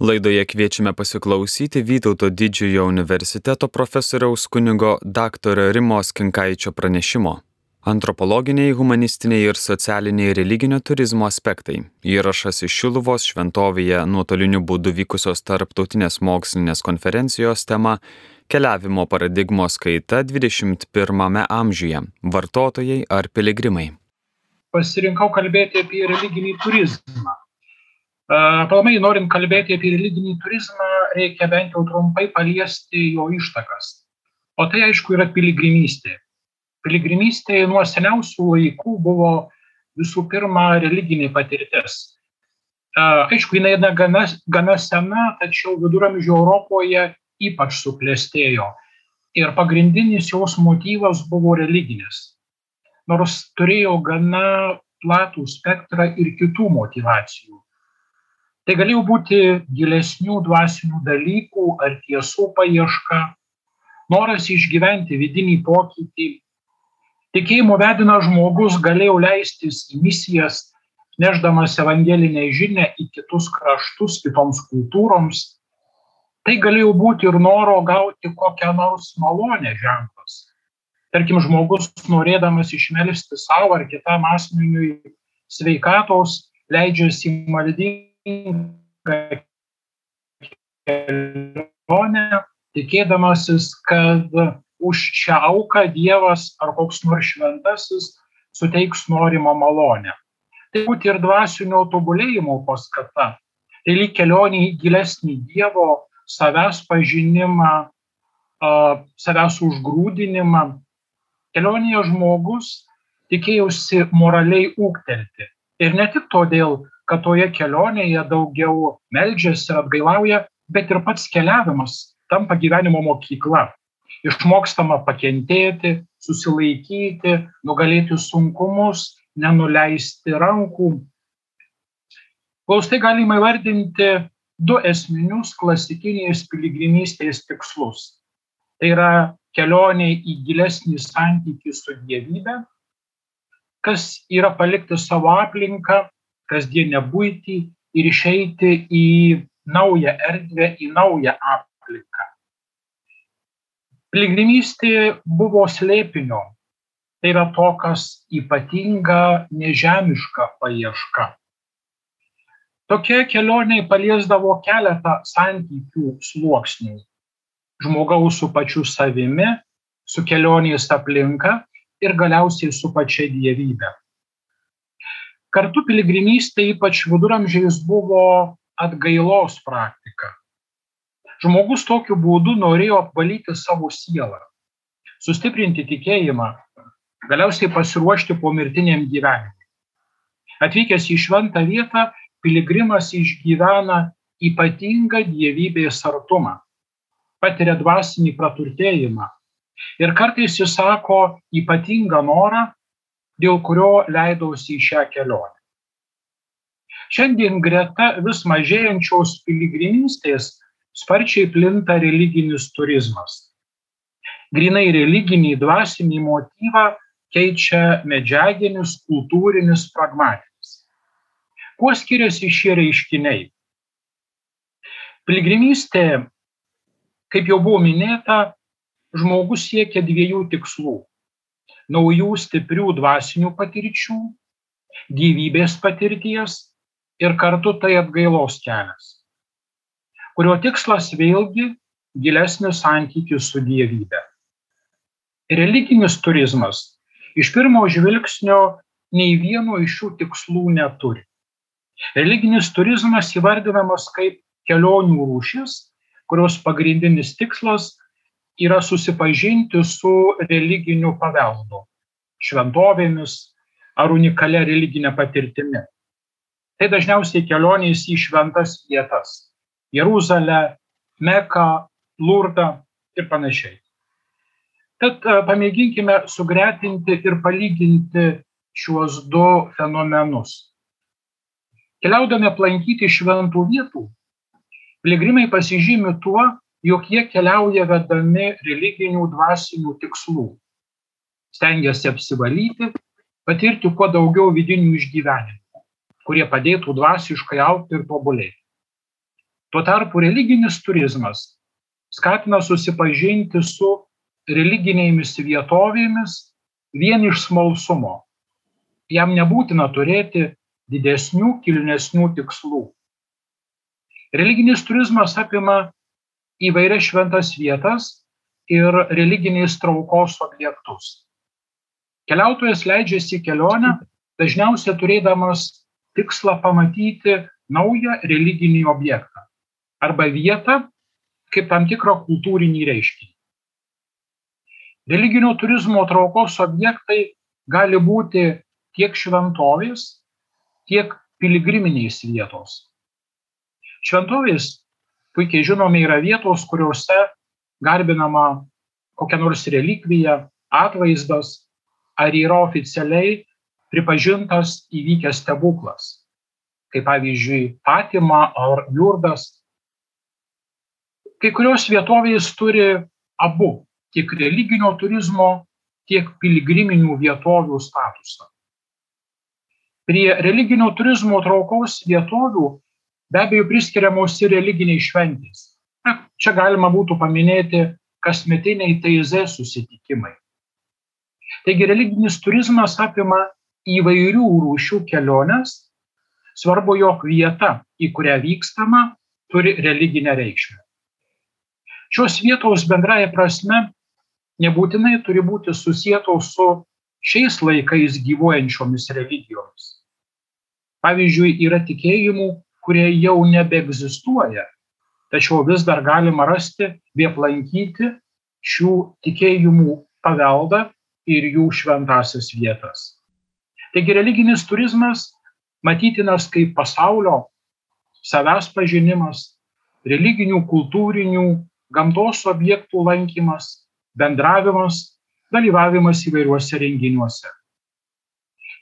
Laidoje kviečiame pasiklausyti Vytauto didžiojo universiteto profesoriaus kunigo dr. Rimos Kinkaičio pranešimo. Antropologiniai, humanistiniai ir socialiniai religinio turizmo aspektai. Įrašas iš Šiluvos šventovėje nuotoliniu būdu vykusios tarptautinės mokslinės konferencijos tema Keliavimo paradigmos kaita 21 amžiuje - vartotojai ar piligrimai. Pasirinkau kalbėti apie religinį turizmą Aplamai, norint kalbėti apie religinį turizmą, reikia bent jau trumpai paliesti jo ištakas. O tai aišku yra piligrimystė. Piligrimystė nuo seniausių laikų buvo visų pirma religinė patirtis. Aišku, jinai yra gana, gana sena, tačiau viduramžių Europoje ypač suklestėjo. Ir pagrindinis jos motyvas buvo religinis. Nors turėjo gana platų spektrą ir kitų motivacijų Tai galėjo būti gilesnių dvasinių dalykų ar tiesų paieška, noras išgyventi vidinį pokytį. Tikėjimo vedina žmogus galėjo leistis į misijas, neždamas evangelinę žinę į kitus kraštus, kitoms kultūroms. Tai galėjo būti ir noro gauti kokią nors malonę ženklas. Tarkim, žmogus norėdamas išmelsti savo ar kitam asmeniui sveikatos, leidžiasi į maldingą kelionę, tikėdamasis, kad už šią auką Dievas ar koks nors šventasis suteiks norimą malonę. Tai būtų ir dvasinio tobulėjimo paskata. Tai lyg kelionė į gilesnį Dievo savęs pažinimą, savęs užgrūdinimą. Kelionėje žmogus tikėjusi moraliai ūktelti. Ir ne tik todėl, kad toje kelionėje daugiau meldžiasi ir atgailauja, bet ir pats keliavimas tampa gyvenimo mokykla. Išmokstama pakentėti, susilaikyti, nugalėti sunkumus, nenuleisti rankų. Glaustai galima įvardinti du esminius klasikinės piligrimystės tikslus. Tai yra kelionė į gilesnį santykį su dievybė, kas yra palikti savo aplinką kasdienę būtį ir išeiti į naują erdvę, į naują aplinką. Piligrimystė buvo slėpinio, tai yra to, kas ypatinga nežemiška paieška. Tokia kelionė paliesdavo keletą santykių sluoksnių. Žmogaus su pačiu savimi, su kelionės aplinka ir galiausiai su pačia dievybė. Kartu piligrimystė ypač viduramžiais buvo atgailos praktika. Žmogus tokiu būdu norėjo apvalyti savo sielą, sustiprinti tikėjimą, galiausiai pasiruošti pomirtiniam gyvenimui. Atvykęs į šventą vietą, piligrimas išgyvena ypatingą dievybės artumą, patiria dvasinį praturtėjimą ir kartais jis sako ypatingą norą dėl kurio leidausi į šią kelionę. Šiandien greta vis mažėjančios piligrimystės sparčiai plinta religinis turizmas. Grinai religinį dvasinį motyvą keičia medžiaginis, kultūrinis, pragmatinis. Kuo skiriasi šie reiškiniai? Piligrimystė, kaip jau buvo minėta, žmogus siekia dviejų tikslų naujų stiprių dvasinių patirčių, gyvybės patirties ir kartu tai atgailos kelias, kurio tikslas vėlgi gilesnis santykis su dievybė. Religinis turizmas iš pirmo žvilgsnio nei vieno iš šių tikslų neturi. Religinis turizmas įvardinamas kaip kelionių rūšis, kurios pagrindinis tikslas yra susipažinti su religiniu paveldu, šventovėmis ar unikalia religinė patirtimi. Tai dažniausiai kelionės į šventas vietas - Jeruzalę, Meką, Lurdą ir panašiai. Tad e, pamėginkime sugretinti ir palyginti šiuos du fenomenus. Keliaudami aplankyti šventų vietų, piligrimai pasižymi tuo, jog jie keliauja vedami religinių dvasinių tikslų. Stengiasi apsivalyti, patirti kuo daugiau vidinių išgyvenimų, kurie padėtų dvasiškai aukti ir tobulėti. Tuo tarpu religinis turizmas skatina susipažinti su religinėmis vietovėmis vien iš smalsumo. Jam nebūtina turėti didesnių, kilnesnių tikslų. Religinis turizmas apima įvairias šventas vietas ir religiniais traukos objektus. Keliautojas leidžiasi į kelionę, dažniausiai turėdamas tikslą pamatyti naują religinį objektą arba vietą kaip tam tikrą kultūrinį reiškinį. Religinio turizmo traukos objektai gali būti tiek šventovės, tiek piligriminiais vietos. Šventovės, puikiai žinome, yra vietos, kuriuose garbinama kokia nors relikvija, atvaizdas, ar yra oficialiai pripažintas įvykęs stebuklas, kaip pavyzdžiui Fatima ar Jurdas. Kai kurios vietovės turi abu - tiek religinio turizmo, tiek piligriminių vietovių statusą. Prie religinio turizmo traukos vietovių be abejo priskiriamos ir religiniai šventės. Na, čia galima būtų paminėti kasmetiniai TZ susitikimai, Taigi religinis turizmas apima įvairių rūšių keliones. Svarbu, jog vieta, į kurią vykstama, turi religinę reikšmę. Šios vietos bendraja prasme nebūtinai turi būti susijėtos su šiais laikais gyvuojančiomis religijomis. Pavyzdžiui, yra tikėjimų, kurie jau nebeegzistuoja, tačiau vis dar galima rasti bei aplankyti šių tikėjimų paveldą ir jų šventasias vietas. Taigi religinis turizmas matytinas kaip pasaulio savęs pažinimas, religinių, kultūrinių, gamtos objektų lankymas, bendravimas, dalyvavimas įvairiuose renginiuose.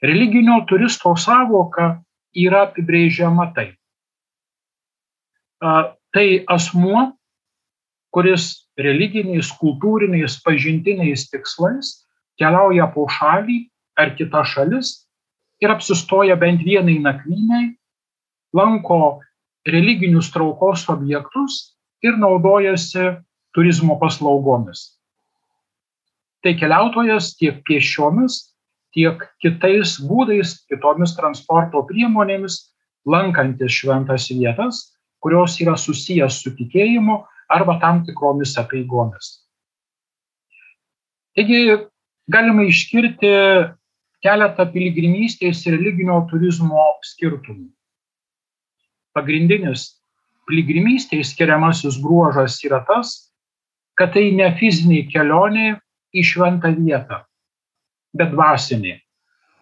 Religinio turisto savoka yra apibrėžiama taip. Tai asmuo, kuris religiniais, kultūriniais, pažintiniais tikslais keliauja po šalį ar kitas šalis ir apsistoja bent vienai nakvynei, lanko religinius traukos objektus ir naudojasi turizmo paslaugomis. Tai keliautojas tiek piešiomis, tiek kitais būdais, kitomis transporto priemonėmis, lankantis šventas vietas, kurios yra susijęs su tikėjimu arba tam tikromis apeigomis. Taigi galima išskirti keletą piligrimystės ir religinio turizmo skirtumų. Pagrindinis piligrimystėje skiriamasis bruožas yra tas, kad tai ne fizinė kelionė į šventą vietą, bet dvasinė,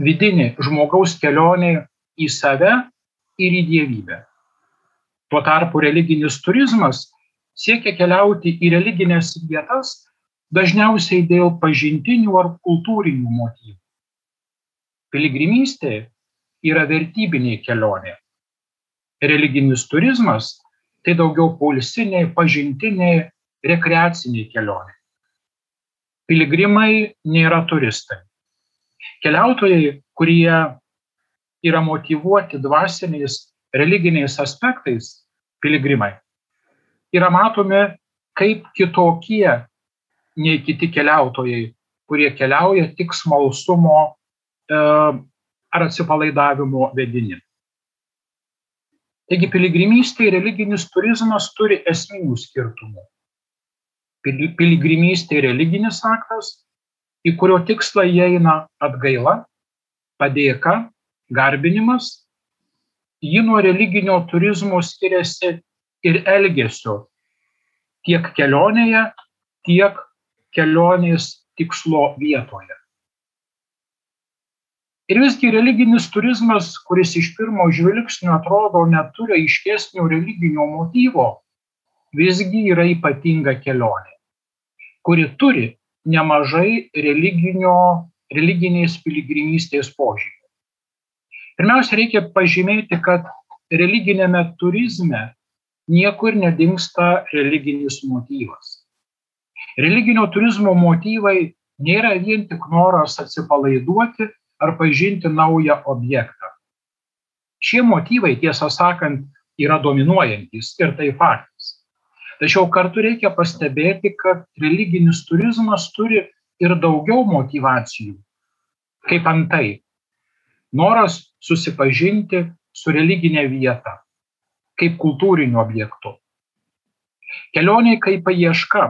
vidinė žmogaus kelionė į save ir į dievybę. Tuo tarpu religinis turizmas siekia keliauti į religinės vietas, dažniausiai dėl pažintinių ar kultūrinių motyvų. Piligrimystė yra vertybinė kelionė. Religinis turizmas tai daugiau polisinė, pažintinė, rekreacinė kelionė. Piligrimai nėra turistai. Keliautojai, kurie yra motivuoti dvasiniais, religiniais aspektais, piligrimai, yra matomi kaip kitokie nei kiti keliautojai, kurie keliauja tik smalsumo e, ar atsipalaidavimo vedini. Taigi piligrimystė ir religinis turizmas turi esminių skirtumų. Piligrimystė religinis aktas, į kurio tikslą įeina atgaila, padėka, garbinimas. Ji nuo religinio turizmo skiriasi ir elgesio tiek kelionėje, tiek kelionės tikslo vietoje. Ir visgi religinis turizmas, kuris iš pirmo žvilgsnio atrodo neturi aiškesnio religinio motyvo, visgi yra ypatinga kelionė, kuri turi nemažai religinio, religinės piligrimystės požymių. Pirmiausia, reikia pažymėti, kad religinėme turizme niekur nedingsta religinis motyvas religinio turizmo motyvai nėra vien tik noras atsipalaiduoti ar pažinti naują objektą. Šie motyvai, tiesą sakant, yra dominuojantis ir tai faktas. Tačiau kartu reikia pastebėti, kad religinis turizmas turi ir daugiau motivacijų, kaip antai noras susipažinti su religinė vieta, kaip kultūriniu objektu. Kelionė kaip paieška,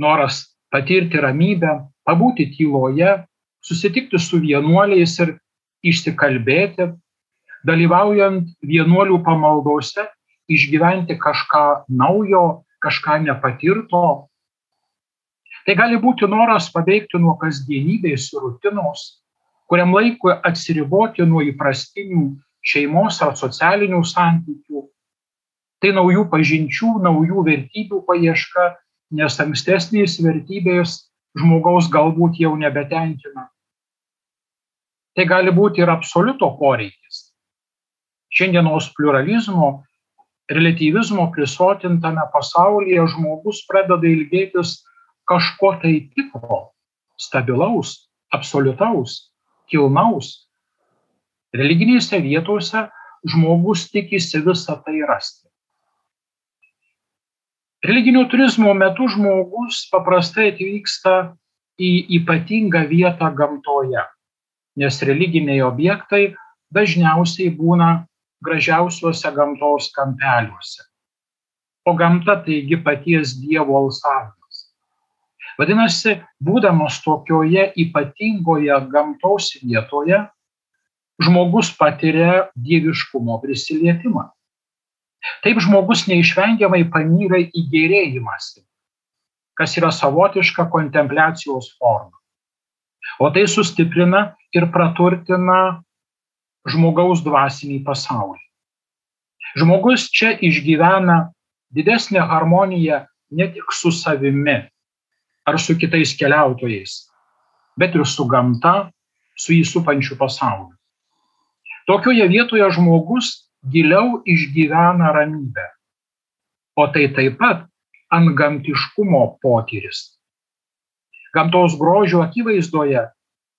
noras patirti ramybę, pabūti tyloje, susitikti su vienuoliais ir išsikalbėti, dalyvaujant vienuolių pamaldose, išgyventi kažką naujo, kažką nepatirto. Tai gali būti noras paveikti nuo kasdienybės ir rutinos, kuriam laikui atsiriboti nuo įprastinių šeimos ar socialinių santykių. Tai naujų pažinčių, naujų vertybių paieška, nes ankstesnės vertybės žmogaus galbūt jau nebetenkina. Tai gali būti ir absoliuto poreikis. Šiandienos pluralizmo, relativizmo prisotintame pasaulyje žmogus pradeda ilgėtis kažko tai tikro, stabilaus, absoliutaus, kilnaus. Religinėse vietose žmogus tikisi visą tai rasti. Religinio turizmo metu žmogus paprastai atvyksta į ypatingą vietą gamtoje, nes religiniai objektai dažniausiai būna gražiausiuose gamtos kampeliuose. O gamta taigi paties Dievo alsavimas. Vadinasi, būdamas tokioje ypatingoje gamtos vietoje, žmogus patiria dieviškumo prisilietimą. Taip žmogus neišvengiamai panyra į gerėjimąsi, kas yra savotiška kontempliacijos forma. O tai sustiprina ir praturtina žmogaus dvasinį pasaulį. Žmogus čia išgyvena didesnę harmoniją ne tik su savimi ar su kitais keliautojais, bet ir su gamta, su įsupančiu pasauliu. Tokioje vietoje žmogus giliau išgyvena ramybę. O tai taip pat antgamtiškumo potyris. Gamtos grožio akivaizdoje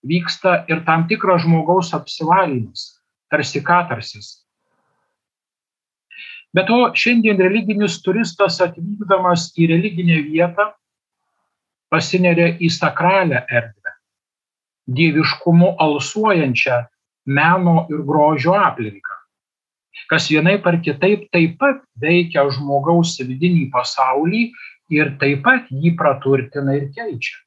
vyksta ir tam tikras žmogaus apsivalymas, tarsi katarsis. Be to, šiandien religinis turistas atvykdamas į religinę vietą pasineria į sakralę erdvę, dieviškumu alsuojančią meno ir grožio aplinką kas vienaip ar kitaip taip pat veikia žmogaus vidinį pasaulį ir taip pat jį praturtina ir keičia.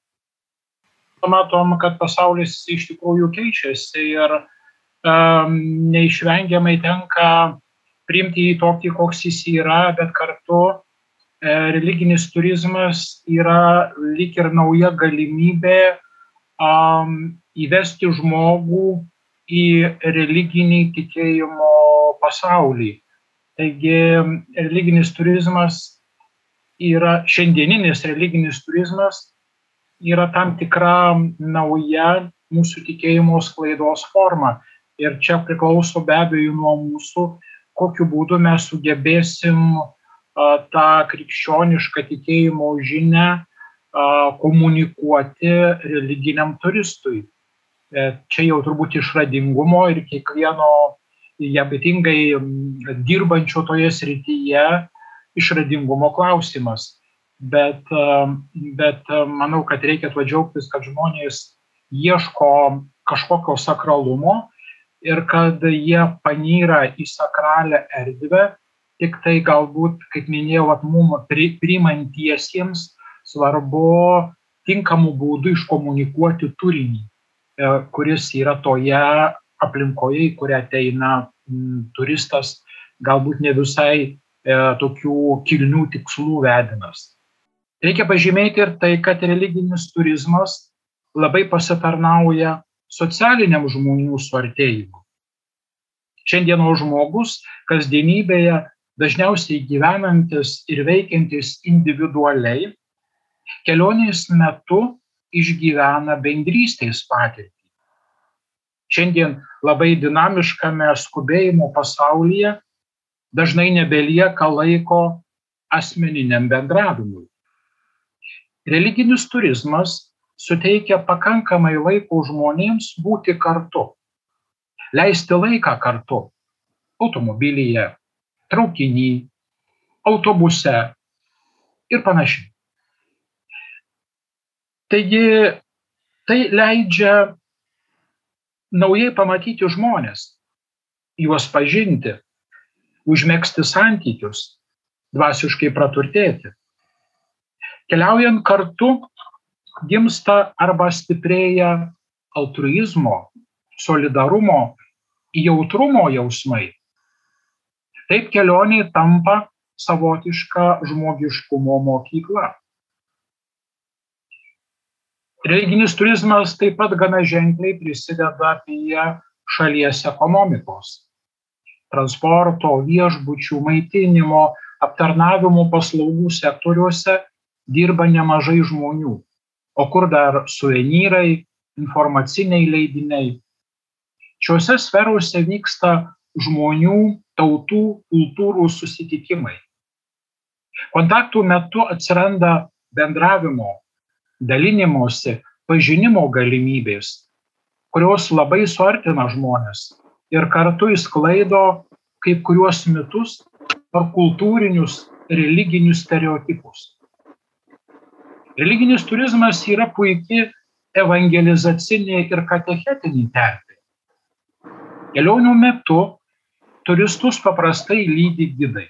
Matom, kad pasaulis iš tikrųjų keičiasi ir um, neišvengiamai tenka priimti jį tokį, koks jis yra, bet kartu religinis turizmas yra lik ir nauja galimybė um, įvesti žmogų į religinį tikėjimo pasaulį. Taigi religinis turizmas yra, šiandieninis religinis turizmas yra tam tikra nauja mūsų tikėjimo sklaidos forma. Ir čia priklauso be abejo nuo mūsų, kokiu būdu mes sugebėsim tą krikščionišką tikėjimo žinę komunikuoti religiniam turistui. E, čia jau turbūt išradingumo ir kiekvieno ypatingai dirbančio toje srityje išradingumo klausimas. Bet, bet manau, kad reikia tuo džiaugtis, kad žmonės ieško kažkokio sakralumo ir kad jie panyra į sakralę erdvę, tik tai galbūt, kaip minėjau, mum priimantiesiems svarbu tinkamų būdų iškomunikuoti turinį, e, kuris yra toje aplinkoje, į kurią ateina m, turistas, galbūt ne visai e, tokių kilnių tikslų vedinas. Reikia pažymėti ir tai, kad religinis turizmas labai pasitarnauja socialiniam žmonių suartėjimui. Šiandieno žmogus kasdienybėje dažniausiai gyvenantis ir veikiantis individualiai, kelionės metu išgyvena bendrystės patirtį šiandien labai dinamiškame skubėjimo pasaulyje dažnai nebelieka laiko asmeniniam bendravimui. Religinis turizmas suteikia pakankamai laiko žmonėms būti kartu, leisti laiką kartu automobilyje, traukinį, autobuse ir panašiai. Taigi tai leidžia naujai pamatyti žmonės, juos pažinti, užmėgsti santykius, dvasiškai praturtėti. Keliaujant kartu gimsta arba stiprėja altruizmo, solidarumo, jautrumo jausmai. Taip kelionė tampa savotiška žmogiškumo mokykla. Religinis turizmas taip pat gana ženkliai prisideda prie šalies ekonomikos. Transporto, viešbučių, maitinimo, aptarnavimo paslaugų sektoriuose dirba nemažai žmonių. O kur dar suvenyrai, informaciniai leidiniai. Šiuose sferose vyksta žmonių, tautų, kultūrų susitikimai. Kontaktų metu atsiranda bendravimo, dalinimosi, pažinimo galimybės, kurios labai suartina žmonės ir kartu įsklaido kai kuriuos mitus ar kultūrinius religinius stereotipus. Religinis turizmas yra puikiai evangelizacinė ir katechetinė terpė. Kelionių metu turistus paprastai lydi gidai,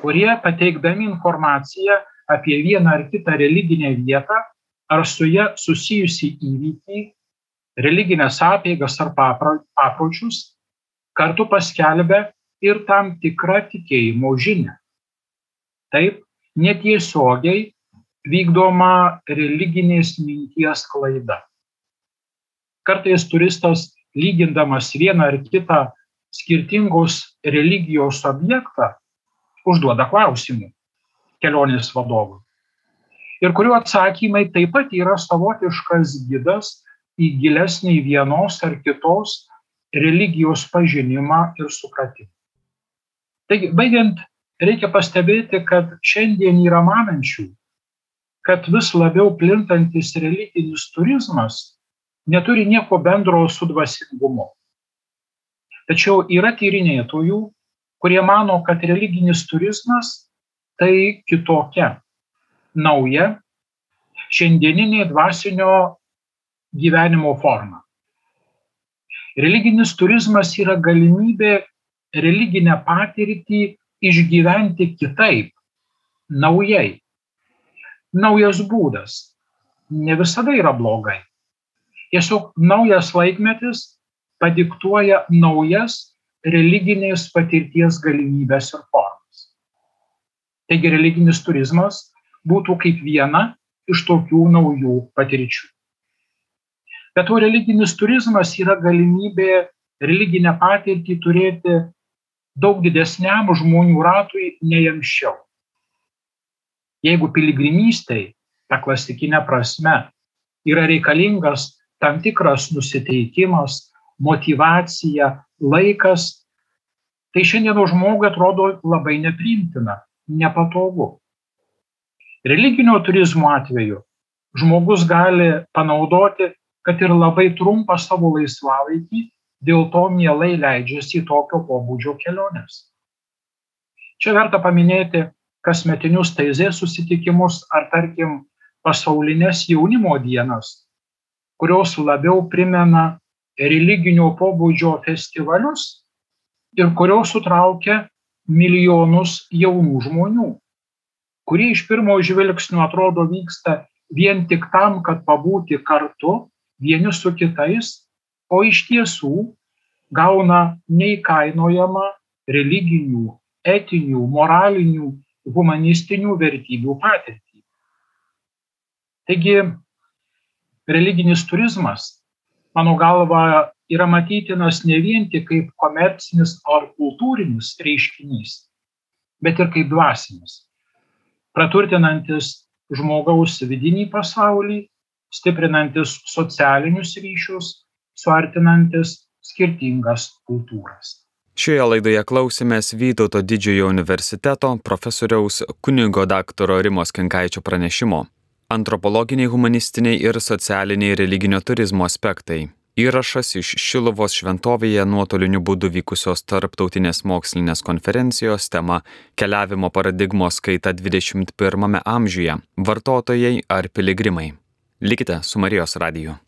kurie pateikdami informaciją apie vieną ar kitą religinę vietą ar su ją susijusi įvykį, religinės apėgas ar papročius, kartu paskelbia ir tam tikrą tikėjimo žinią. Taip, netiesiogiai vykdoma religinės minties klaida. Kartais turistas lygindamas vieną ar kitą skirtingos religijos objektą užduoda klausimų kelionės vadovui. Ir kuriuo atsakymai taip pat yra savotiškas gidas į gilesnį vienos ar kitos religijos pažinimą ir supratimą. Taigi, baigiant, reikia pastebėti, kad šiandien yra manančių, kad vis labiau plintantis religinis turizmas neturi nieko bendro su dvasingumu. Tačiau yra tyrinėtojų, kurie mano, kad religinis turizmas tai kitokia, nauja, šiandieninė dvasinio gyvenimo forma. Religinis turizmas yra galimybė religinę patirtį išgyventi kitaip, naujai. Naujas būdas ne visada yra blogai. Tiesiog naujas laikmetis padiktuoja naujas religinės patirties galimybės ir formas. Taigi religinis turizmas būtų kaip viena iš tokių naujų patirčių. Bet to religinis turizmas yra galimybė religinę patirtį turėti daug didesniam žmonių ratui nei anksčiau. Jeigu piligrimystėj, ta klasikinė prasme, yra reikalingas tam tikras nusiteikimas, motivacija, laikas, tai šiandieno žmogui atrodo labai nepriimtina, nepatogu. Religinio turizmo atveju žmogus gali panaudoti, kad ir labai trumpą savo laisvalaikį dėl to mielai leidžiasi į tokio pobūdžio keliones. Čia verta paminėti kasmetinius taizės susitikimus ar tarkim pasaulinės jaunimo dienas, kurios labiau primena religinio pobūdžio festivalius ir kurios sutraukia milijonus jaunų žmonių, kurie iš pirmo žvilgsnio atrodo vyksta vien tik tam, kad pabūti kartu vieni su kitais o iš tiesų gauna neįkainojamą religinių, etinių, moralinių, humanistinių vertybių patirtį. Taigi, religinis turizmas, mano galva, yra matytinas ne vien tik kaip komercinis ar kultūrinis reiškinys, bet ir kaip dvasinis, praturtinantis žmogaus vidinį pasaulį, stiprinantis socialinius ryšius suartinantis skirtingas kultūras. Šioje laidoje klausimės Vytauto didžiojo universiteto profesoriaus kunigo daktaro Rimos Kinkaičio pranešimo - antropologiniai, humanistiniai ir socialiniai religinio turizmo aspektai. Įrašas iš Šilovos šventovėje nuotoliniu būdu vykusios tarptautinės mokslinės konferencijos tema Keliavimo paradigmos kaita 21 amžiuje - vartotojai ar piligrimai. Likite su Marijos radiju.